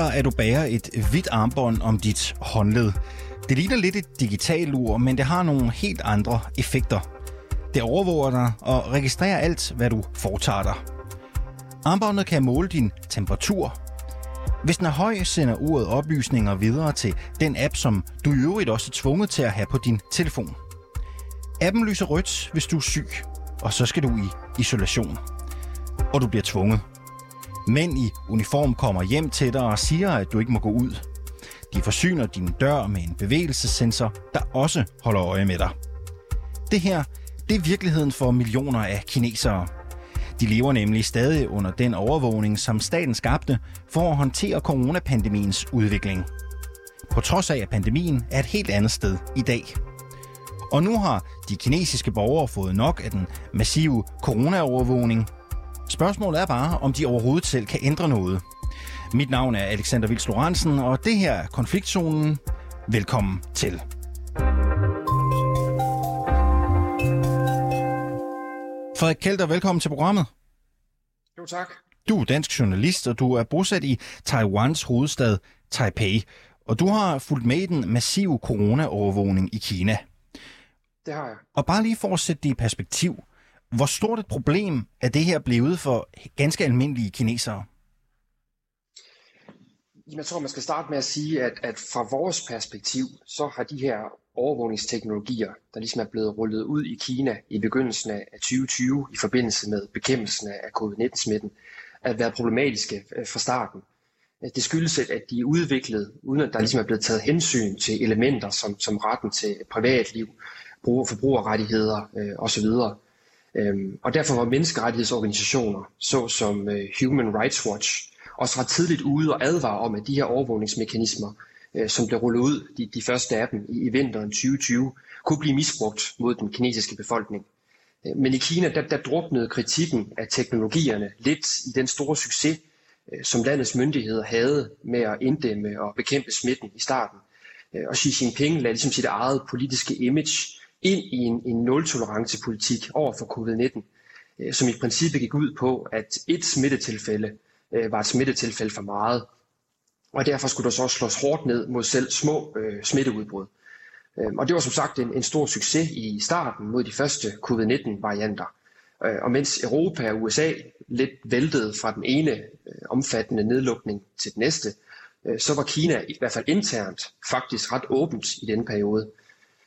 dig, at du bærer et hvidt armbånd om dit håndled. Det ligner lidt et digitalt ur, men det har nogle helt andre effekter. Det overvåger dig og registrerer alt, hvad du foretager dig. Armbåndet kan måle din temperatur. Hvis den er høj, sender uret oplysninger videre til den app, som du i øvrigt også er tvunget til at have på din telefon. Appen lyser rødt, hvis du er syg, og så skal du i isolation. Og du bliver tvunget. Mænd i uniform kommer hjem til dig og siger, at du ikke må gå ud. De forsyner din dør med en bevægelsessensor, der også holder øje med dig. Det her, det er virkeligheden for millioner af kinesere. De lever nemlig stadig under den overvågning, som staten skabte for at håndtere coronapandemiens udvikling. På trods af, at pandemien er et helt andet sted i dag. Og nu har de kinesiske borgere fået nok af den massive coronaovervågning. Spørgsmålet er bare, om de overhovedet selv kan ændre noget. Mit navn er Alexander Vils Lorentzen, og det her er Konfliktzonen. Velkommen til. Frederik Kelter, velkommen til programmet. Jo, tak. Du er dansk journalist, og du er bosat i Taiwans hovedstad Taipei. Og du har fulgt med i den massive corona-overvågning i Kina. Det har jeg. Og bare lige for at sætte det i perspektiv. Hvor stort et problem er det her blevet for ganske almindelige kinesere? Jeg tror, man skal starte med at sige, at, at fra vores perspektiv, så har de her overvågningsteknologier, der ligesom er blevet rullet ud i Kina i begyndelsen af 2020 i forbindelse med bekæmpelsen af covid-19-smitten, at være problematiske øh, fra starten. Det skyldes, at de er udviklet, uden at der ligesom er blevet taget hensyn til elementer som, som retten til privatliv, bruger forbrugerrettigheder øh, osv. Øhm, og derfor var menneskerettighedsorganisationer, såsom øh, Human Rights Watch, også ret tidligt ude og advare om, at de her overvågningsmekanismer, øh, som blev rullet ud, de, de første af dem i, i vinteren 2020, kunne blive misbrugt mod den kinesiske befolkning. Øh, men i Kina, der, der druknede kritikken af teknologierne lidt i den store succes, øh, som landets myndigheder havde med at inddæmme og bekæmpe smitten i starten. Øh, og Xi Jinping lagde ligesom sit eget politiske image ind i en, en nul-tolerance-politik over for covid-19, øh, som i princippet gik ud på, at et smittetilfælde øh, var et smittetilfælde for meget. Og derfor skulle der så også slås hårdt ned mod selv små øh, smitteudbrud. Øh, og det var som sagt en, en stor succes i starten mod de første covid-19-varianter. Øh, og mens Europa og USA lidt væltede fra den ene øh, omfattende nedlukning til den næste, øh, så var Kina i hvert fald internt faktisk ret åbent i den periode.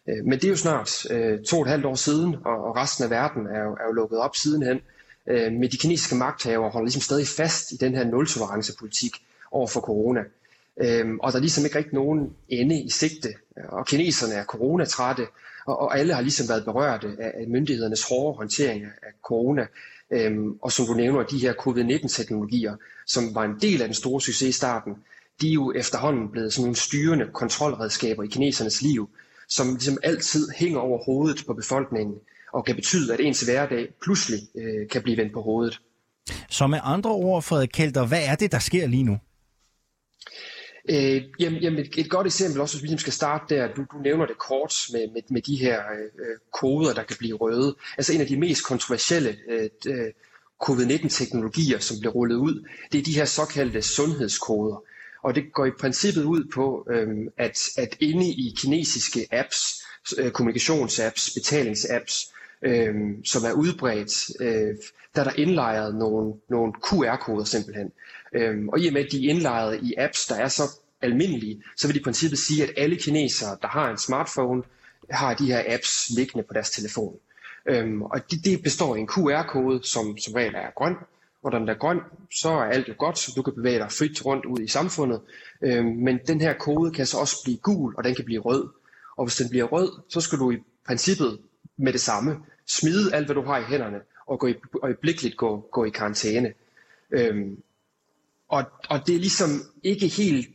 Øh, men det er jo snart øh, to og et halvt år siden, og, resten af verden er jo, er jo lukket op sidenhen. Øh, men de kinesiske magthavere holder ligesom stadig fast i den her nul-tolerance-politik over for corona. Øh, og der er ligesom ikke rigtig nogen ende i sigte, og kineserne er coronatrætte, og, og alle har ligesom været berørte af, myndighedernes hårde håndtering af corona. og som du nævner, de her covid-19-teknologier, som var en del af den store succes i starten, de er jo efterhånden blevet sådan nogle styrende kontrolredskaber i kinesernes liv, som ligesom altid hænger over hovedet på befolkningen, og kan betyde, at ens hverdag pludselig øh, kan blive vendt på hovedet. Så med andre ord, Frederik Kælder, hvad er det, der sker lige nu? Øh, jamen, jamen et, et godt eksempel, også hvis vi ligesom skal starte der, du, du nævner det kort med, med, med de her øh, koder, der kan blive røde. Altså en af de mest kontroversielle øh covid-19-teknologier, som bliver rullet ud, det er de her såkaldte sundhedskoder. Og det går i princippet ud på, øhm, at, at inde i kinesiske apps, øh, kommunikationsapps, betalingsapps, øhm, som er udbredt, øh, der er der indlejret nogle, nogle QR-koder simpelthen. Øhm, og i og med, at de er indlejret i apps, der er så almindelige, så vil de i princippet sige, at alle kinesere, der har en smartphone, har de her apps liggende på deres telefon. Øhm, og det, det består af en QR-kode, som som regel er grøn, når den er grøn, så er alt jo godt, så du kan bevæge dig frit rundt ud i samfundet. Øh, men den her kode kan så også blive gul, og den kan blive rød. Og hvis den bliver rød, så skal du i princippet med det samme smide alt, hvad du har i hænderne, og gå i, øjeblikkeligt gå, gå i karantæne. Øhm, og, og det er ligesom ikke helt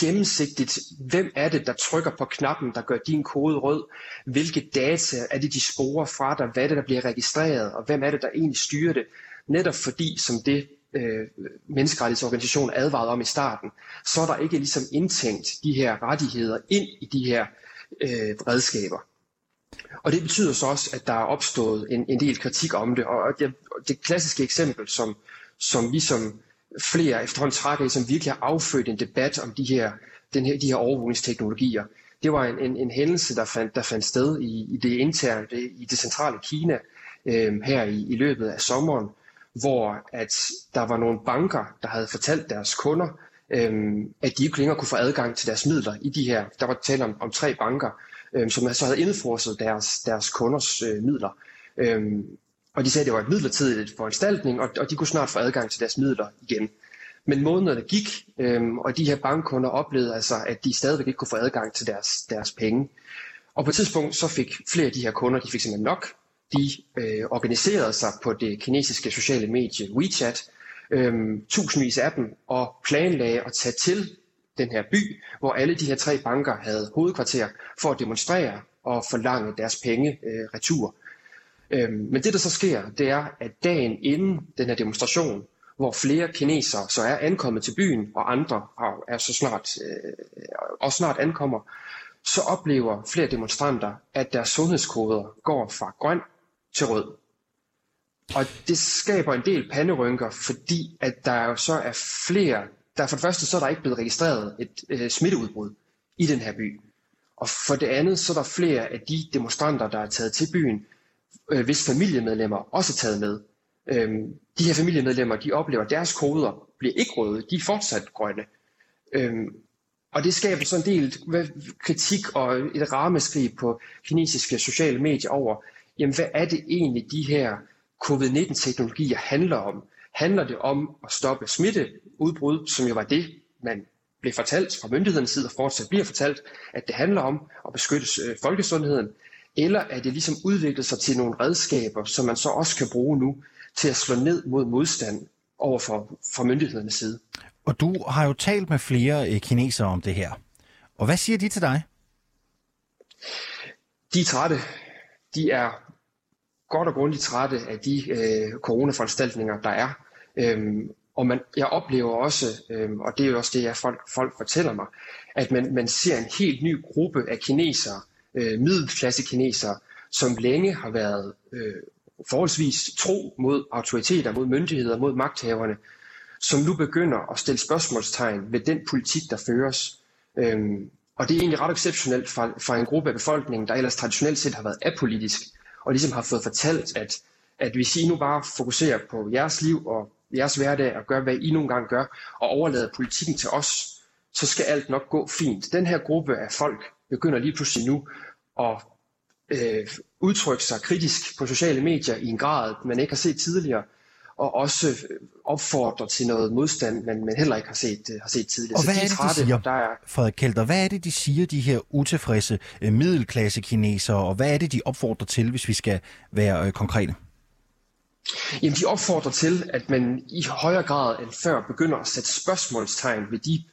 gennemsigtigt, hvem er det, der trykker på knappen, der gør din kode rød, hvilke data er det, de sporer fra dig, hvad er det, der bliver registreret, og hvem er det, der egentlig styrer det netop fordi, som det øh, menneskerettighedsorganisationen advarede om i starten, så er der ikke ligesom indtænkt de her rettigheder ind i de her øh, redskaber. Og det betyder så også, at der er opstået en, en del kritik om det. Og det, det klassiske eksempel, som, som vi som flere efterhånden trækker i, som virkelig har affødt en debat om de her, den her, de her overvågningsteknologier. Det var en, en, en hændelse, der fandt, der fandt sted i, i det interne, det, i det centrale Kina øh, her i, i løbet af sommeren, hvor at der var nogle banker, der havde fortalt deres kunder, øhm, at de ikke længere kunne få adgang til deres midler i de her. Der var tale om, om tre banker, øhm, som så havde indforset deres, deres kunders øh, midler. Øhm, og de sagde, at det var et midlertidigt foranstaltning, og, og de kunne snart få adgang til deres midler igen. Men månederne gik, øhm, og de her bankkunder oplevede altså, at de stadigvæk ikke kunne få adgang til deres, deres penge. Og på et tidspunkt så fik flere af de her kunder, de fik simpelthen nok. De øh, organiserede sig på det kinesiske sociale medie WeChat, øh, tusindvis af dem, og planlagde at tage til den her by, hvor alle de her tre banker havde hovedkvarter, for at demonstrere og forlange deres penge øh, retur. Øh, men det, der så sker, det er, at dagen inden den her demonstration, hvor flere kinesere så er ankommet til byen, og andre er så snart, øh, og snart ankommer, så oplever flere demonstranter, at deres sundhedskoder går fra grøn til rød. Og det skaber en del panderynker, fordi at der jo så er flere, der for det første så er der ikke blevet registreret et øh, smitteudbrud i den her by. Og for det andet så er der flere af de demonstranter, der er taget til byen, øh, hvis familiemedlemmer også er taget med. Øhm, de her familiemedlemmer, de oplever, at deres koder bliver ikke røde, de er fortsat grønne. Øhm, og det skaber så en del kritik og et rammeskrig på kinesiske sociale medier over, jamen hvad er det egentlig, de her covid-19-teknologier handler om? Handler det om at stoppe smitteudbrud, som jo var det, man blev fortalt fra myndighedernes side og fortsat bliver fortalt, at det handler om at beskytte øh, folkesundheden? Eller er det ligesom udviklet sig til nogle redskaber, som man så også kan bruge nu til at slå ned mod modstand over for, for myndighedernes side? Og du har jo talt med flere øh, kinesere om det her. Og hvad siger de til dig? De er trætte. De er godt og grundigt trætte af de øh, coronaforanstaltninger, der er. Øhm, og man, jeg oplever også, øhm, og det er jo også det, jeg folk, folk fortæller mig, at man, man ser en helt ny gruppe af kinesere, øh, middelklasse kinesere, som længe har været øh, forholdsvis tro mod autoriteter, mod myndigheder, mod magthaverne, som nu begynder at stille spørgsmålstegn ved den politik, der føres. Øhm, og det er egentlig ret exceptionelt fra, fra en gruppe af befolkningen, der ellers traditionelt set har været apolitisk, og ligesom har fået fortalt, at, at hvis I nu bare fokuserer på jeres liv og jeres hverdag og gør, hvad I nogle gange gør, og overlader politikken til os, så skal alt nok gå fint. Den her gruppe af folk begynder lige pludselig nu at øh, udtrykke sig kritisk på sociale medier i en grad, man ikke har set tidligere, og også opfordrer til noget modstand, men man heller ikke har set, øh, har set tidligere. Og hvad så de er det, trætte, de siger, der er... Frederik Kelter, hvad er det, de siger, de her utilfredse øh, middelklasse kinesere, og hvad er det, de opfordrer til, hvis vi skal være øh, konkrete? Jamen, de opfordrer til, at man i højere grad end før begynder at sætte spørgsmålstegn ved de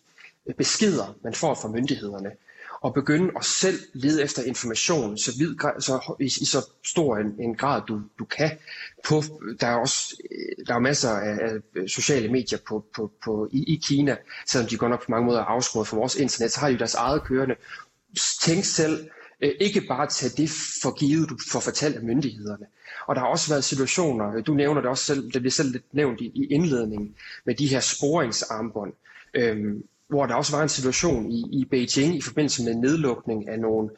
øh, beskeder, man får fra myndighederne og begynde at selv lede efter information så vid, så, i, i så stor en, en grad du, du kan. På, der er også der er masser af, af øh, sociale medier på, på, på, i, i Kina, selvom de går nok på mange måder er afskåret fra vores internet, så har de deres eget kørende. Tænk selv, øh, ikke bare tage det for givet, du får fortalt af myndighederne. Og der har også været situationer, øh, du nævner det også selv, det bliver selv lidt nævnt i, i indledningen, med de her sporingsarmbånd. Øhm, hvor der også var en situation i, i Beijing i forbindelse med nedlukning af nogle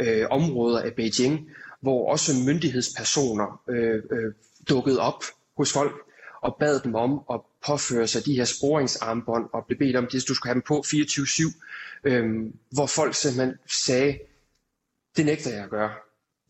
øh, områder af Beijing, hvor også myndighedspersoner øh, øh, dukkede op hos folk og bad dem om at påføre sig de her sporingsarmbånd og blev bedt om, at du skulle have dem på 24-7, øh, hvor folk simpelthen sagde, det nægter jeg at gøre.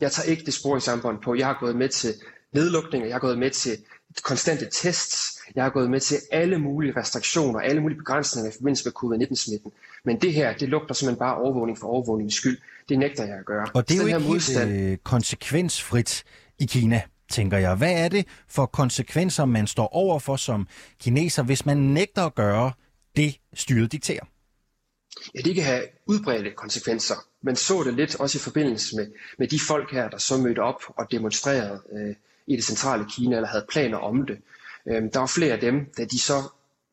Jeg tager ikke det sporingsarmbånd på. Jeg har gået med til nedlukninger, jeg har gået med til konstante tests. Jeg har gået med til alle mulige restriktioner, alle mulige begrænsninger i forbindelse med covid-19-smitten. Men det her, det lugter simpelthen bare overvågning for overvågningens skyld. Det nægter jeg at gøre. Og det er jo ikke modstand... helt øh, konsekvensfrit i Kina, tænker jeg. Hvad er det for konsekvenser, man står over for som kineser, hvis man nægter at gøre det, styret dikterer? Ja, det kan have udbredte konsekvenser. Man så det lidt også i forbindelse med, med de folk her, der så mødte op og demonstrerede øh, i det centrale Kina, eller havde planer om det. Øhm, der var flere af dem, da de så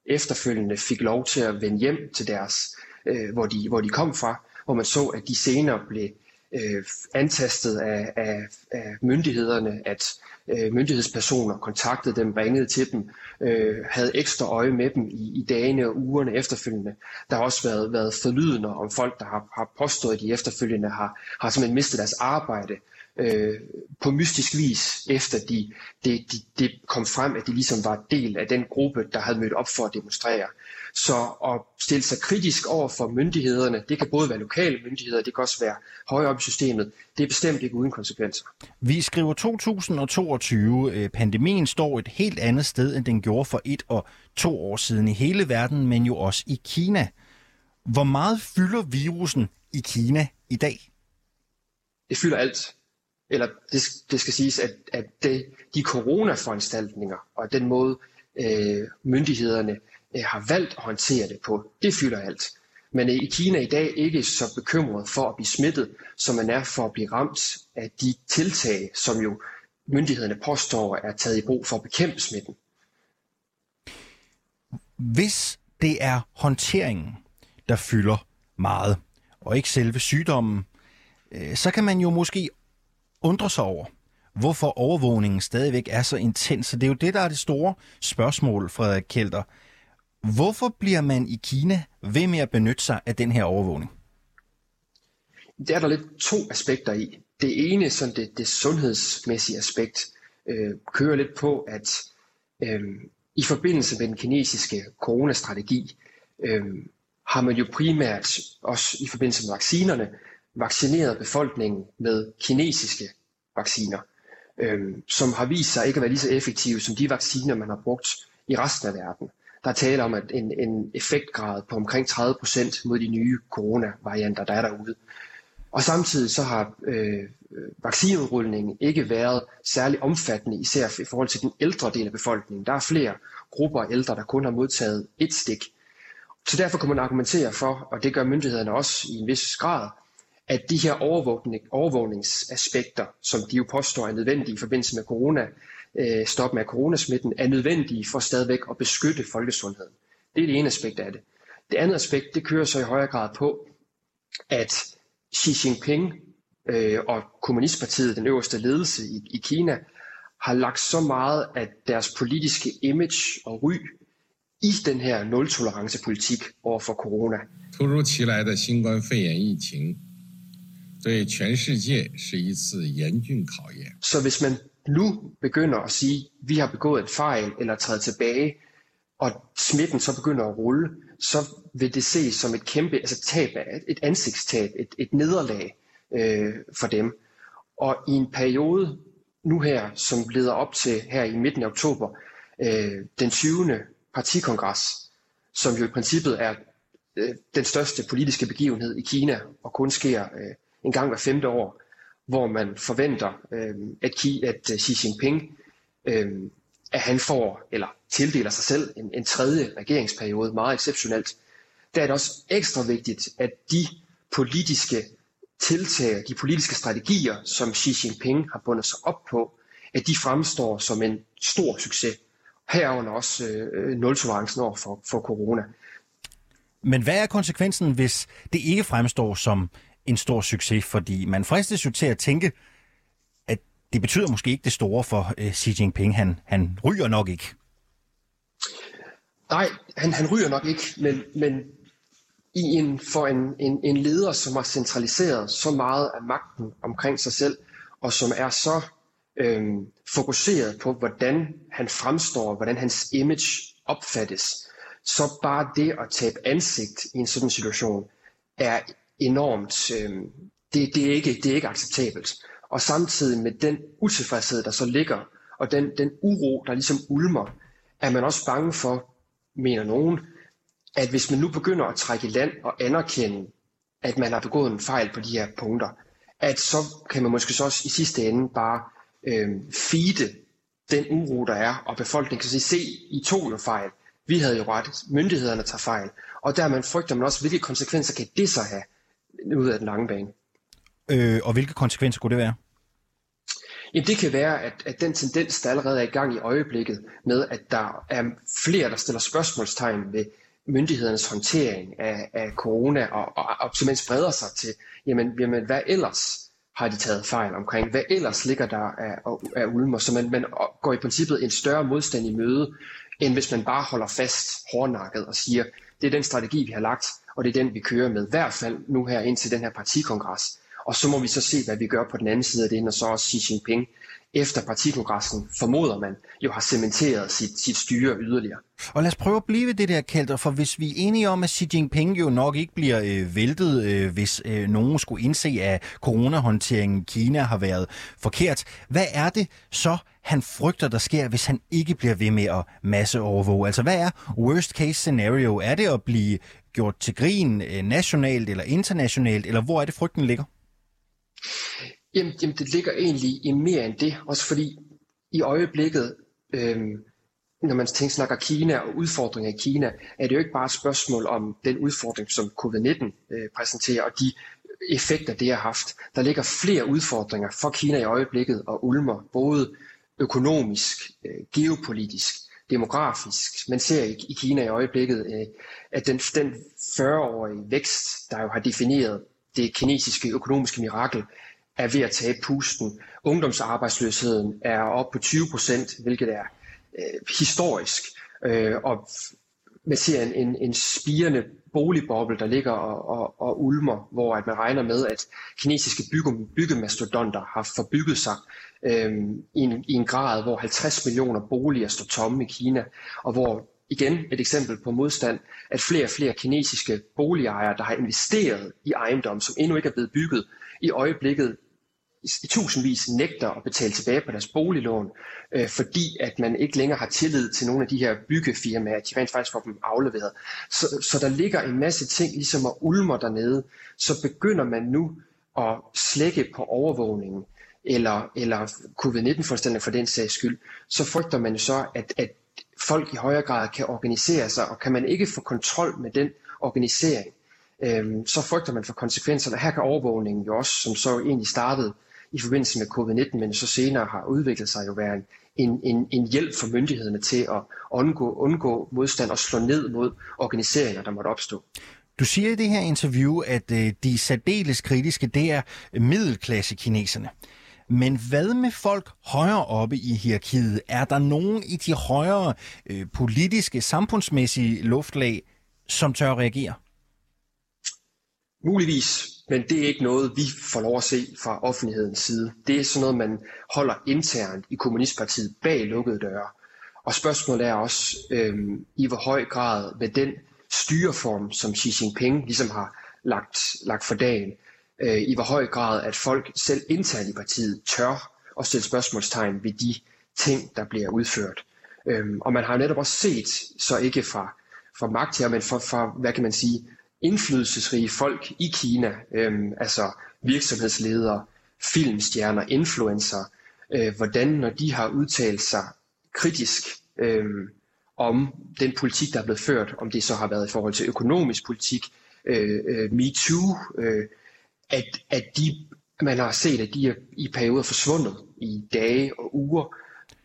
efterfølgende fik lov til at vende hjem til deres, øh, hvor, de, hvor de kom fra, hvor man så, at de senere blev øh, antastet af, af, af myndighederne, at øh, myndighedspersoner kontaktede dem, ringede til dem, øh, havde ekstra øje med dem i, i dagene og ugerne efterfølgende. Der har også været, været forlydende om folk, der har, har påstået, at de efterfølgende har, har simpelthen mistet deres arbejde øh, på mystisk vis, efter de, de, de, de kom frem, at de ligesom var del af den gruppe, der havde mødt op for at demonstrere. Så at stille sig kritisk over for myndighederne, det kan både være lokale myndigheder, det kan også være højere op i systemet, det er bestemt ikke uden konsekvenser. Vi skriver 2022. Øh, pandemien står et helt andet sted, end den gjorde for et og to år siden i hele verden, men jo også i Kina. Hvor meget fylder virusen i Kina i dag? Det fylder alt. Eller det, det skal siges, at, at det, de coronaforanstaltninger og den måde, øh, myndighederne øh, har valgt at håndtere det på, det fylder alt. Men øh, i Kina i dag ikke så bekymret for at blive smittet, som man er for at blive ramt af de tiltag, som jo myndighederne påstår er taget i brug for at bekæmpe smitten. Hvis det er håndteringen, der fylder meget, og ikke selve sygdommen, øh, så kan man jo måske undre sig over, hvorfor overvågningen stadigvæk er så intens. Så det er jo det, der er det store spørgsmål, Frederik Kelter. Hvorfor bliver man i Kina ved med at benytte sig af den her overvågning? Det er der lidt to aspekter i. Det ene, sådan det, det sundhedsmæssige aspekt, øh, kører lidt på, at øh, i forbindelse med den kinesiske coronastrategi, øh, har man jo primært, også i forbindelse med vaccinerne, vaccineret befolkningen med kinesiske vacciner, øh, som har vist sig ikke at være lige så effektive som de vacciner, man har brugt i resten af verden. Der er tale om at en, en effektgrad på omkring 30% mod de nye coronavarianter, der er derude. Og samtidig så har øh, vaccineudrulningen ikke været særlig omfattende, især i forhold til den ældre del af befolkningen. Der er flere grupper af ældre, der kun har modtaget et stik. Så derfor kan man argumentere for, og det gør myndighederne også i en vis grad, at de her overvågning, overvågningsaspekter, som de jo påstår er nødvendige i forbindelse med corona, øh, stop med coronasmitten, er nødvendige for stadigvæk at beskytte folkesundheden. Det er det ene aspekt af det. Det andet aspekt, det kører så i højere grad på, at Xi Jinping øh, og Kommunistpartiet, den øverste ledelse i, i Kina, har lagt så meget af deres politiske image og ry i den her nul-tolerance-politik over for corona. 突如其来的新冠肺炎疫情 对全世界是一次严峻考验。Så hvis man nu begynder at sige, at vi har begået en fejl eller træde tilbage, og smitten så begynder at rulle, så vil det ses som et kæmpe altså tab af et ansigtstab, et, et nederlag øh, for dem. Og i en periode nu her, som leder op til her i midten af oktober, øh, den 20. partikongres, som jo i princippet er øh, den største politiske begivenhed i Kina, og kun sker øh, en gang hver femte år, hvor man forventer, øh, at, Xi, at øh, Xi Jinping øh, at han får, eller tildeler sig selv, en, en tredje regeringsperiode, meget exceptionelt, der er det også ekstra vigtigt, at de politiske tiltag, de politiske strategier, som Xi Jinping har bundet sig op på, at de fremstår som en stor succes. Herunder også øh, nul-tolerancen over for, for corona. Men hvad er konsekvensen, hvis det ikke fremstår som en stor succes? Fordi man fristes jo til at tænke, at det betyder måske ikke det store for øh, Xi Jinping. Han, han ryger nok ikke. Nej, han, han ryger nok ikke, men, men i en, for en, en, en leder, som har centraliseret så meget af magten omkring sig selv, og som er så øhm, fokuseret på, hvordan han fremstår, hvordan hans image opfattes, så bare det at tabe ansigt i en sådan situation er enormt, øh, det, det, er ikke, det er ikke acceptabelt. Og samtidig med den utilfredshed, der så ligger, og den, den uro, der ligesom ulmer, er man også bange for, mener nogen, at hvis man nu begynder at trække i land og anerkende, at man har begået en fejl på de her punkter, at så kan man måske så også i sidste ende bare øh, feede den uro, der er, og befolkningen kan sige, se, I tog jo fejl. Vi havde jo ret. Myndighederne tager fejl. Og der man frygter man også, hvilke konsekvenser kan det så have ud af den lange bane. Øh, og hvilke konsekvenser kunne det være? Jamen det kan være, at, at den tendens, der allerede er i gang i øjeblikket, med at der er flere, der stiller spørgsmålstegn ved myndighedernes håndtering af, af corona, og, og, og simpelthen spreder sig til, jamen, jamen hvad ellers? har de taget fejl omkring. Hvad ellers ligger der af, af ulmer? Så man, man går i princippet en større modstand i møde, end hvis man bare holder fast hårdnakket og siger, det er den strategi, vi har lagt, og det er den, vi kører med. I hvert fald nu her indtil den her partikongres. Og så må vi så se, hvad vi gør på den anden side af det, når så også Xi Jinping efter partikongressen, formoder man, jo har cementeret sit, sit styre yderligere. Og lad os prøve at blive ved det der, Kælder, for hvis vi er enige om, at Xi Jinping jo nok ikke bliver øh, væltet, øh, hvis øh, nogen skulle indse, at coronahåndteringen i Kina har været forkert, hvad er det så, han frygter, der sker, hvis han ikke bliver ved med at masseovervåge? Altså, hvad er worst case scenario? Er det at blive gjort til grin øh, nationalt eller internationalt, eller hvor er det, frygten ligger? Jamen, jamen det ligger egentlig i mere end det, også fordi i øjeblikket, øh, når man tænker, snakker Kina og udfordringer i Kina, er det jo ikke bare et spørgsmål om den udfordring, som covid-19 øh, præsenterer, og de effekter, det har haft. Der ligger flere udfordringer for Kina i øjeblikket og ulmer, både økonomisk, øh, geopolitisk, demografisk. Man ser i, i Kina i øjeblikket, øh, at den, den 40-årige vækst, der jo har defineret det kinesiske økonomiske mirakel, er ved at tabe pusten. Ungdomsarbejdsløsheden er op på 20 procent, hvilket er øh, historisk. Øh, og man ser en, en, en spirende boligboble, der ligger og, og, og ulmer, hvor at man regner med, at kinesiske bygge, byggemastodonter har forbygget sig øh, i, en, i en grad, hvor 50 millioner boliger står tomme i Kina, og hvor igen et eksempel på modstand, at flere og flere kinesiske boligejere, der har investeret i ejendom, som endnu ikke er blevet bygget, i øjeblikket i tusindvis nægter at betale tilbage på deres boliglån, øh, fordi at man ikke længere har tillid til nogle af de her byggefirmaer, at de rent faktisk får dem afleveret. Så, så der ligger en masse ting ligesom at ulmer dernede, så begynder man nu at slække på overvågningen, eller, eller covid-19-forstanden for den sags skyld, så frygter man så, at, at folk i højere grad kan organisere sig, og kan man ikke få kontrol med den organisering, øhm, så frygter man for konsekvenserne. Her kan overvågningen jo også, som så egentlig startede i forbindelse med covid-19, men så senere har udviklet sig jo være en, en, en hjælp for myndighederne til at undgå, undgå modstand og slå ned mod organiseringer, der måtte opstå. Du siger i det her interview, at øh, de særdeles kritiske, det er middelklasse kineserne. Men hvad med folk højere oppe i hierarkiet? Er der nogen i de højere øh, politiske, samfundsmæssige luftlag, som tør reagere? Muligvis, men det er ikke noget, vi får lov at se fra offentlighedens side. Det er sådan noget, man holder internt i Kommunistpartiet bag lukkede døre. Og spørgsmålet er også, øh, i hvor høj grad med den styreform, som Xi Jinping ligesom har lagt, lagt for dagen, øh, i hvor høj grad, at folk selv internt i partiet tør at stille spørgsmålstegn ved de ting, der bliver udført. Øhm, og man har netop også set, så ikke fra, fra magt her, men fra, fra, hvad kan man sige, indflydelsesrige folk i Kina, øhm, altså virksomhedsledere, filmstjerner, influencer, øh, hvordan når de har udtalt sig kritisk øh, om den politik, der er blevet ført, om det så har været i forhold til økonomisk politik, øh, øh, MeToo, øh, at, at de, man har set, at de er i perioder forsvundet i dage og uger,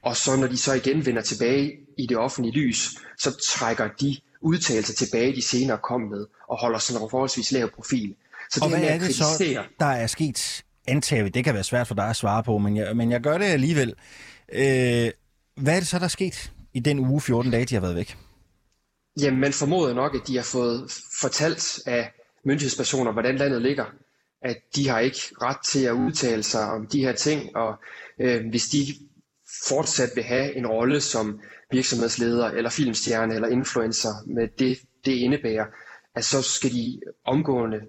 og så når de så igen vender tilbage i det offentlige lys, så trækker de udtalelser tilbage, de senere kom med, og holder sådan en forholdsvis lav profil. Så og det hvad er det så, der er sket, antager vi, det kan være svært for dig at svare på, men jeg, men jeg gør det alligevel. Øh, hvad er det så, der er sket i den uge 14 dage, de har været væk? Jamen, man formoder nok, at de har fået fortalt af myndighedspersoner, hvordan landet ligger. At de har ikke ret til at udtale sig om de her ting, og øh, hvis de fortsat vil have en rolle som virksomhedsleder eller filmstjerne eller influencer med det, det indebærer, at så skal de omgående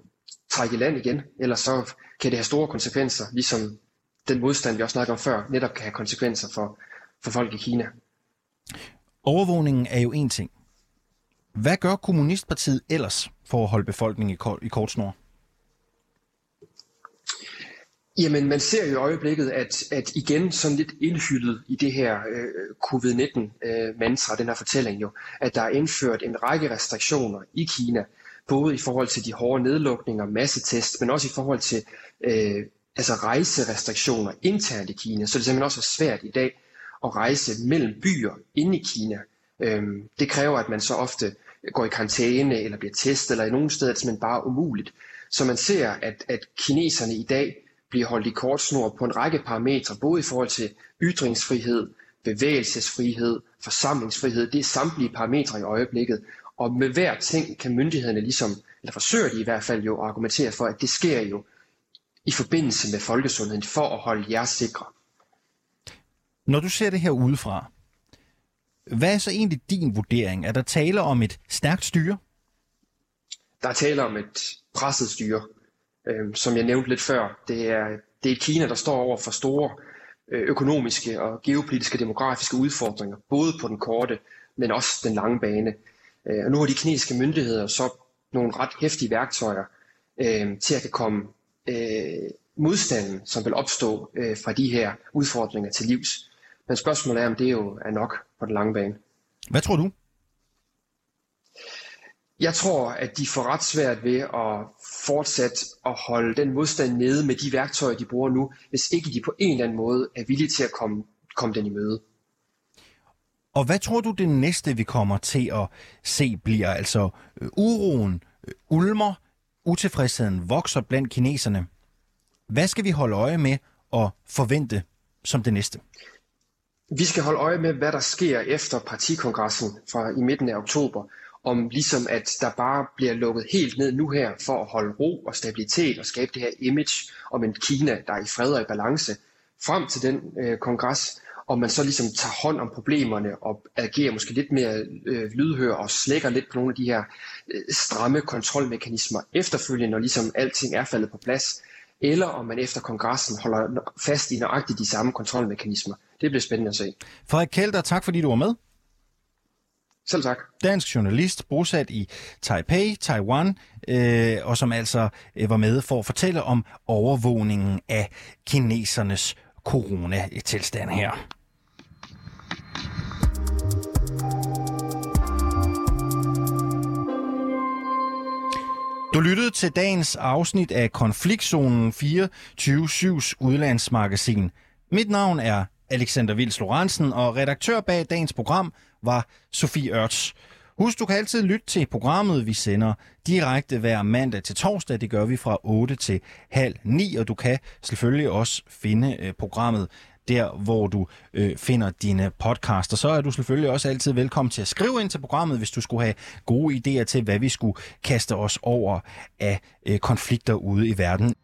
trække i land igen, eller så kan det have store konsekvenser, ligesom den modstand, vi også snakkede om før, netop kan have konsekvenser for, for folk i Kina. Overvågningen er jo en ting. Hvad gør Kommunistpartiet ellers for at holde befolkningen i kort snor? Jamen, man ser jo i øjeblikket, at, at igen sådan lidt indhyldet i det her øh, covid-19-mantra, øh, den her fortælling jo, at der er indført en række restriktioner i Kina, både i forhold til de hårde nedlukninger, massetest, men også i forhold til øh, altså rejserestriktioner internt i Kina, så det simpelthen også er svært i dag at rejse mellem byer inde i Kina. Øhm, det kræver, at man så ofte går i karantæne eller bliver testet, eller i nogle steder er det simpelthen bare umuligt. Så man ser, at, at kineserne i dag bliver holdt i kort snor på en række parametre, både i forhold til ytringsfrihed, bevægelsesfrihed, forsamlingsfrihed. Det er samtlige parametre i øjeblikket. Og med hver ting kan myndighederne ligesom, eller forsøger de i hvert fald jo at argumentere for, at det sker jo i forbindelse med folkesundheden for at holde jer sikre. Når du ser det her udefra, hvad er så egentlig din vurdering? Er der tale om et stærkt styre? Der er tale om et presset styre. Øh, som jeg nævnte lidt før, det er, det er Kina, der står over for store øh, økonomiske og geopolitiske demografiske udfordringer, både på den korte, men også den lange bane. Øh, og nu har de kinesiske myndigheder så nogle ret hæftige værktøjer øh, til at kan komme øh, modstanden, som vil opstå øh, fra de her udfordringer til livs. Men spørgsmålet er, om det jo er nok på den lange bane. Hvad tror du? Jeg tror, at de får ret svært ved at fortsætte at holde den modstand nede med de værktøjer, de bruger nu, hvis ikke de på en eller anden måde er villige til at komme, komme den i møde. Og hvad tror du, det næste, vi kommer til at se, bliver altså øh, uroen, øh, ulmer, utilfredsheden vokser blandt kineserne? Hvad skal vi holde øje med og forvente som det næste? Vi skal holde øje med, hvad der sker efter partikongressen fra i midten af oktober, om ligesom at der bare bliver lukket helt ned nu her for at holde ro og stabilitet og skabe det her image om en Kina, der er i fred og i balance frem til den øh, kongres, og man så ligesom tager hånd om problemerne og agerer måske lidt mere øh, lydhør og slækker lidt på nogle af de her øh, stramme kontrolmekanismer efterfølgende, når ligesom alting er faldet på plads, eller om man efter kongressen holder fast i nøjagtigt de samme kontrolmekanismer. Det bliver spændende at se. Frederik Kelter, tak fordi du var med. Selv tak. Dansk journalist, bosat i Taipei, Taiwan, øh, og som altså øh, var med for at fortælle om overvågningen af kinesernes coronatilstand her. Du lyttede til dagens afsnit af Konfliktzonen 24-7's udlandsmagasin. Mit navn er Alexander Vils Lorentzen, og redaktør bag dagens program var Sofie Ørts. Husk, du kan altid lytte til programmet, vi sender direkte hver mandag til torsdag. Det gør vi fra 8 til halv 9, og du kan selvfølgelig også finde øh, programmet der, hvor du øh, finder dine podcaster. Så er du selvfølgelig også altid velkommen til at skrive ind til programmet, hvis du skulle have gode idéer til, hvad vi skulle kaste os over af øh, konflikter ude i verden.